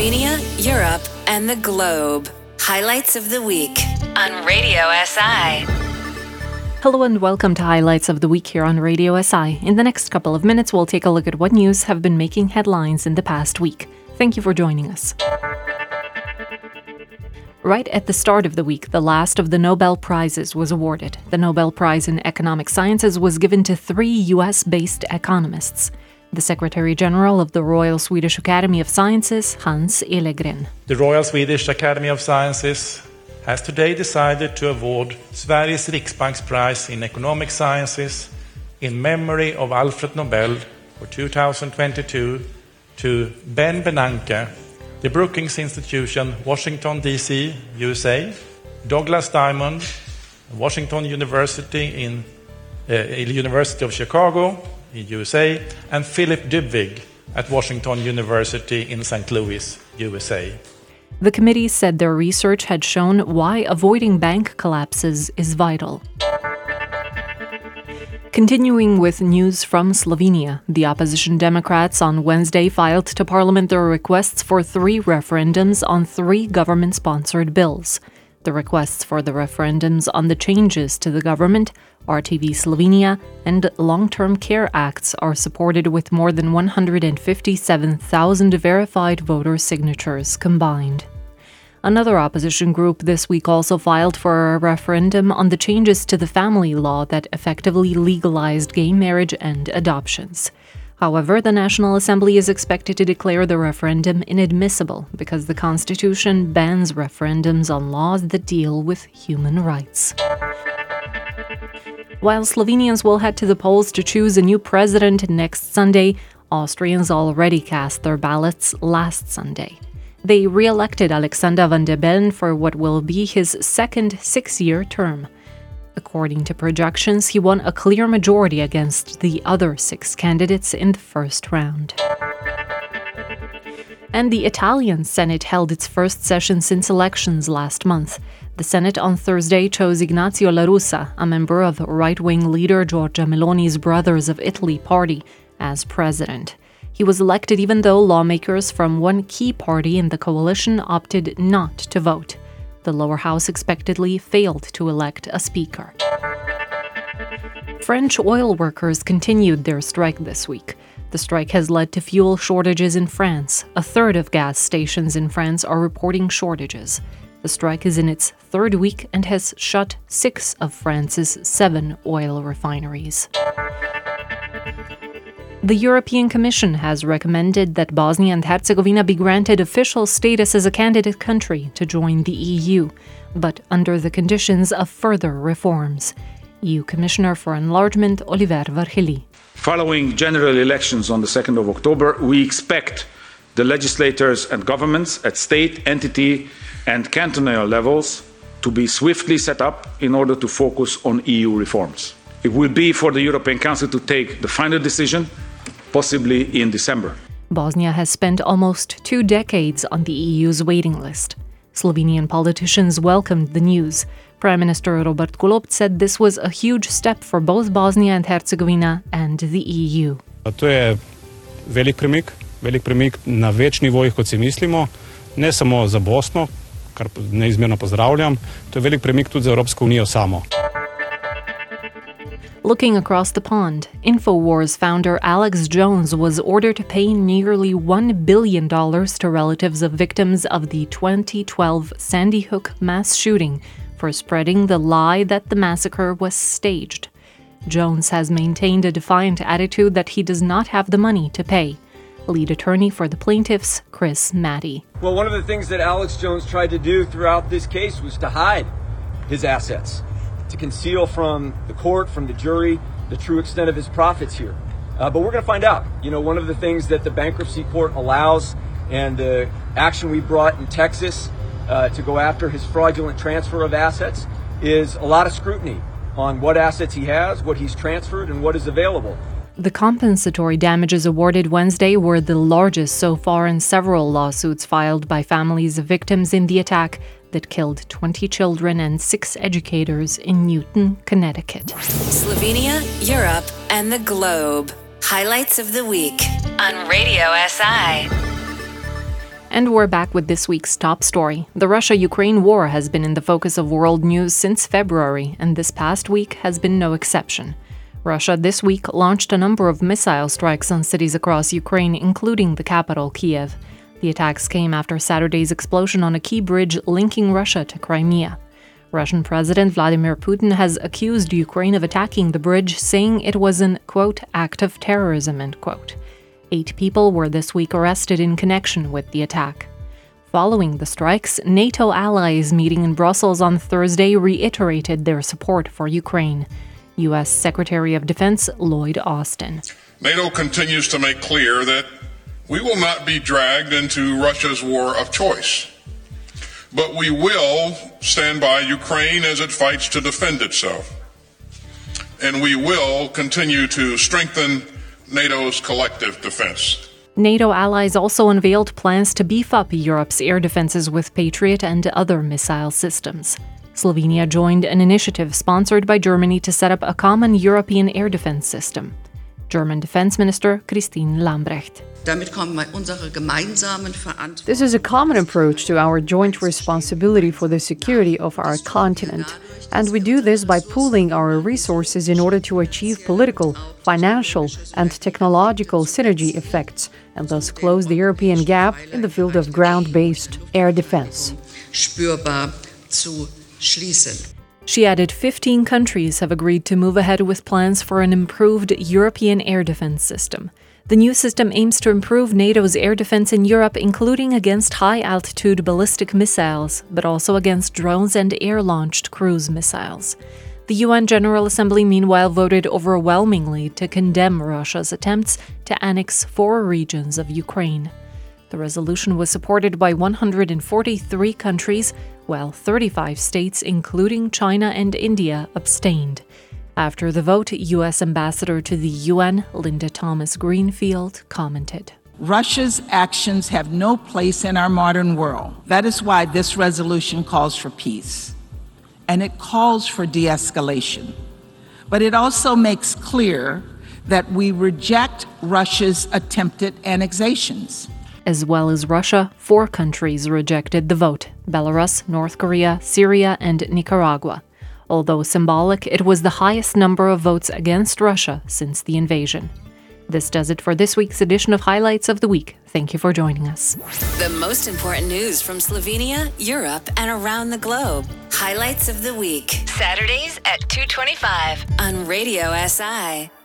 Slovenia, Europe, and the globe. Highlights of the week on Radio SI. Hello and welcome to Highlights of the Week here on Radio SI. In the next couple of minutes, we'll take a look at what news have been making headlines in the past week. Thank you for joining us. Right at the start of the week, the last of the Nobel Prizes was awarded. The Nobel Prize in Economic Sciences was given to three US based economists the Secretary General of the Royal Swedish Academy of Sciences, Hans Ellegren. The Royal Swedish Academy of Sciences has today decided to award Sveriges Riksbank's Prize in Economic Sciences in memory of Alfred Nobel for 2022 to Ben Bernanke, the Brookings Institution, Washington, D.C., USA, Douglas Diamond, Washington University in uh, University of Chicago, in USA, and Philip Dybvig at Washington University in St. Louis, USA. The committee said their research had shown why avoiding bank collapses is vital. Continuing with news from Slovenia, the opposition Democrats on Wednesday filed to Parliament their requests for three referendums on three government sponsored bills. The requests for the referendums on the changes to the government, RTV Slovenia, and long term care acts are supported with more than 157,000 verified voter signatures combined. Another opposition group this week also filed for a referendum on the changes to the family law that effectively legalized gay marriage and adoptions. However, the National Assembly is expected to declare the referendum inadmissible because the Constitution bans referendums on laws that deal with human rights. While Slovenians will head to the polls to choose a new president next Sunday, Austrians already cast their ballots last Sunday. They re elected Alexander van der Bellen for what will be his second six year term. According to projections, he won a clear majority against the other six candidates in the first round. And the Italian Senate held its first session since elections last month. The Senate on Thursday chose Ignazio La Russa, a member of right wing leader Giorgia Meloni's Brothers of Italy party, as president. He was elected even though lawmakers from one key party in the coalition opted not to vote the lower house expectedly failed to elect a speaker. French oil workers continued their strike this week. The strike has led to fuel shortages in France. A third of gas stations in France are reporting shortages. The strike is in its third week and has shut six of France's seven oil refineries. The European Commission has recommended that Bosnia and Herzegovina be granted official status as a candidate country to join the EU, but under the conditions of further reforms. EU Commissioner for Enlargement Oliver Varhelyi. Following general elections on the 2nd of October, we expect the legislators and governments at state, entity, and cantonal levels to be swiftly set up in order to focus on EU reforms. It will be for the European Council to take the final decision possibly in December. Bosnia has spent almost two decades on the EU's waiting list. Slovenian politicians welcomed the news. Prime Minister Robert Golob said this was a huge step for both Bosnia and Herzegovina and the EU. To je velik premik, velik premik na več nivojih, kot si mislimo, ne samo za Bosno, kar neizmerno pozdravljam, to je velik premik tudi za Evropsko unijo samo. Looking across the pond, InfoWars founder Alex Jones was ordered to pay nearly $1 billion to relatives of victims of the 2012 Sandy Hook mass shooting for spreading the lie that the massacre was staged. Jones has maintained a defiant attitude that he does not have the money to pay. Lead attorney for the plaintiffs, Chris Mattei. Well, one of the things that Alex Jones tried to do throughout this case was to hide his assets to conceal from the court, from the jury, the true extent of his profits here. Uh, but we're going to find out. You know, one of the things that the bankruptcy court allows and the action we brought in Texas uh, to go after his fraudulent transfer of assets is a lot of scrutiny on what assets he has, what he's transferred, and what is available. The compensatory damages awarded Wednesday were the largest so far in several lawsuits filed by families of victims in the attack that killed 20 children and six educators in Newtown, Connecticut. Slovenia, Europe, and the globe. Highlights of the week on Radio SI. And we're back with this week's top story. The Russia Ukraine war has been in the focus of world news since February, and this past week has been no exception. Russia this week launched a number of missile strikes on cities across Ukraine, including the capital, Kiev. The attacks came after Saturday's explosion on a key bridge linking Russia to Crimea. Russian President Vladimir Putin has accused Ukraine of attacking the bridge, saying it was an, quote, act of terrorism, end quote. Eight people were this week arrested in connection with the attack. Following the strikes, NATO allies meeting in Brussels on Thursday reiterated their support for Ukraine. U.S. Secretary of Defense Lloyd Austin. NATO continues to make clear that we will not be dragged into Russia's war of choice, but we will stand by Ukraine as it fights to defend itself. And we will continue to strengthen NATO's collective defense. NATO allies also unveiled plans to beef up Europe's air defenses with Patriot and other missile systems. Slovenia joined an initiative sponsored by Germany to set up a common European air defense system. German Defense Minister Christine Lambrecht. This is a common approach to our joint responsibility for the security of our continent. And we do this by pooling our resources in order to achieve political, financial, and technological synergy effects, and thus close the European gap in the field of ground based air defense. She added 15 countries have agreed to move ahead with plans for an improved European air defense system. The new system aims to improve NATO's air defense in Europe, including against high altitude ballistic missiles, but also against drones and air launched cruise missiles. The UN General Assembly, meanwhile, voted overwhelmingly to condemn Russia's attempts to annex four regions of Ukraine. The resolution was supported by 143 countries, while 35 states, including China and India, abstained. After the vote, U.S. Ambassador to the UN, Linda Thomas Greenfield, commented. Russia's actions have no place in our modern world. That is why this resolution calls for peace. And it calls for de escalation. But it also makes clear that we reject Russia's attempted annexations. As well as Russia, four countries rejected the vote Belarus, North Korea, Syria, and Nicaragua. Although symbolic, it was the highest number of votes against Russia since the invasion. This does it for this week's edition of Highlights of the Week. Thank you for joining us. The most important news from Slovenia, Europe, and around the globe. Highlights of the Week. Saturdays at 225 on Radio SI.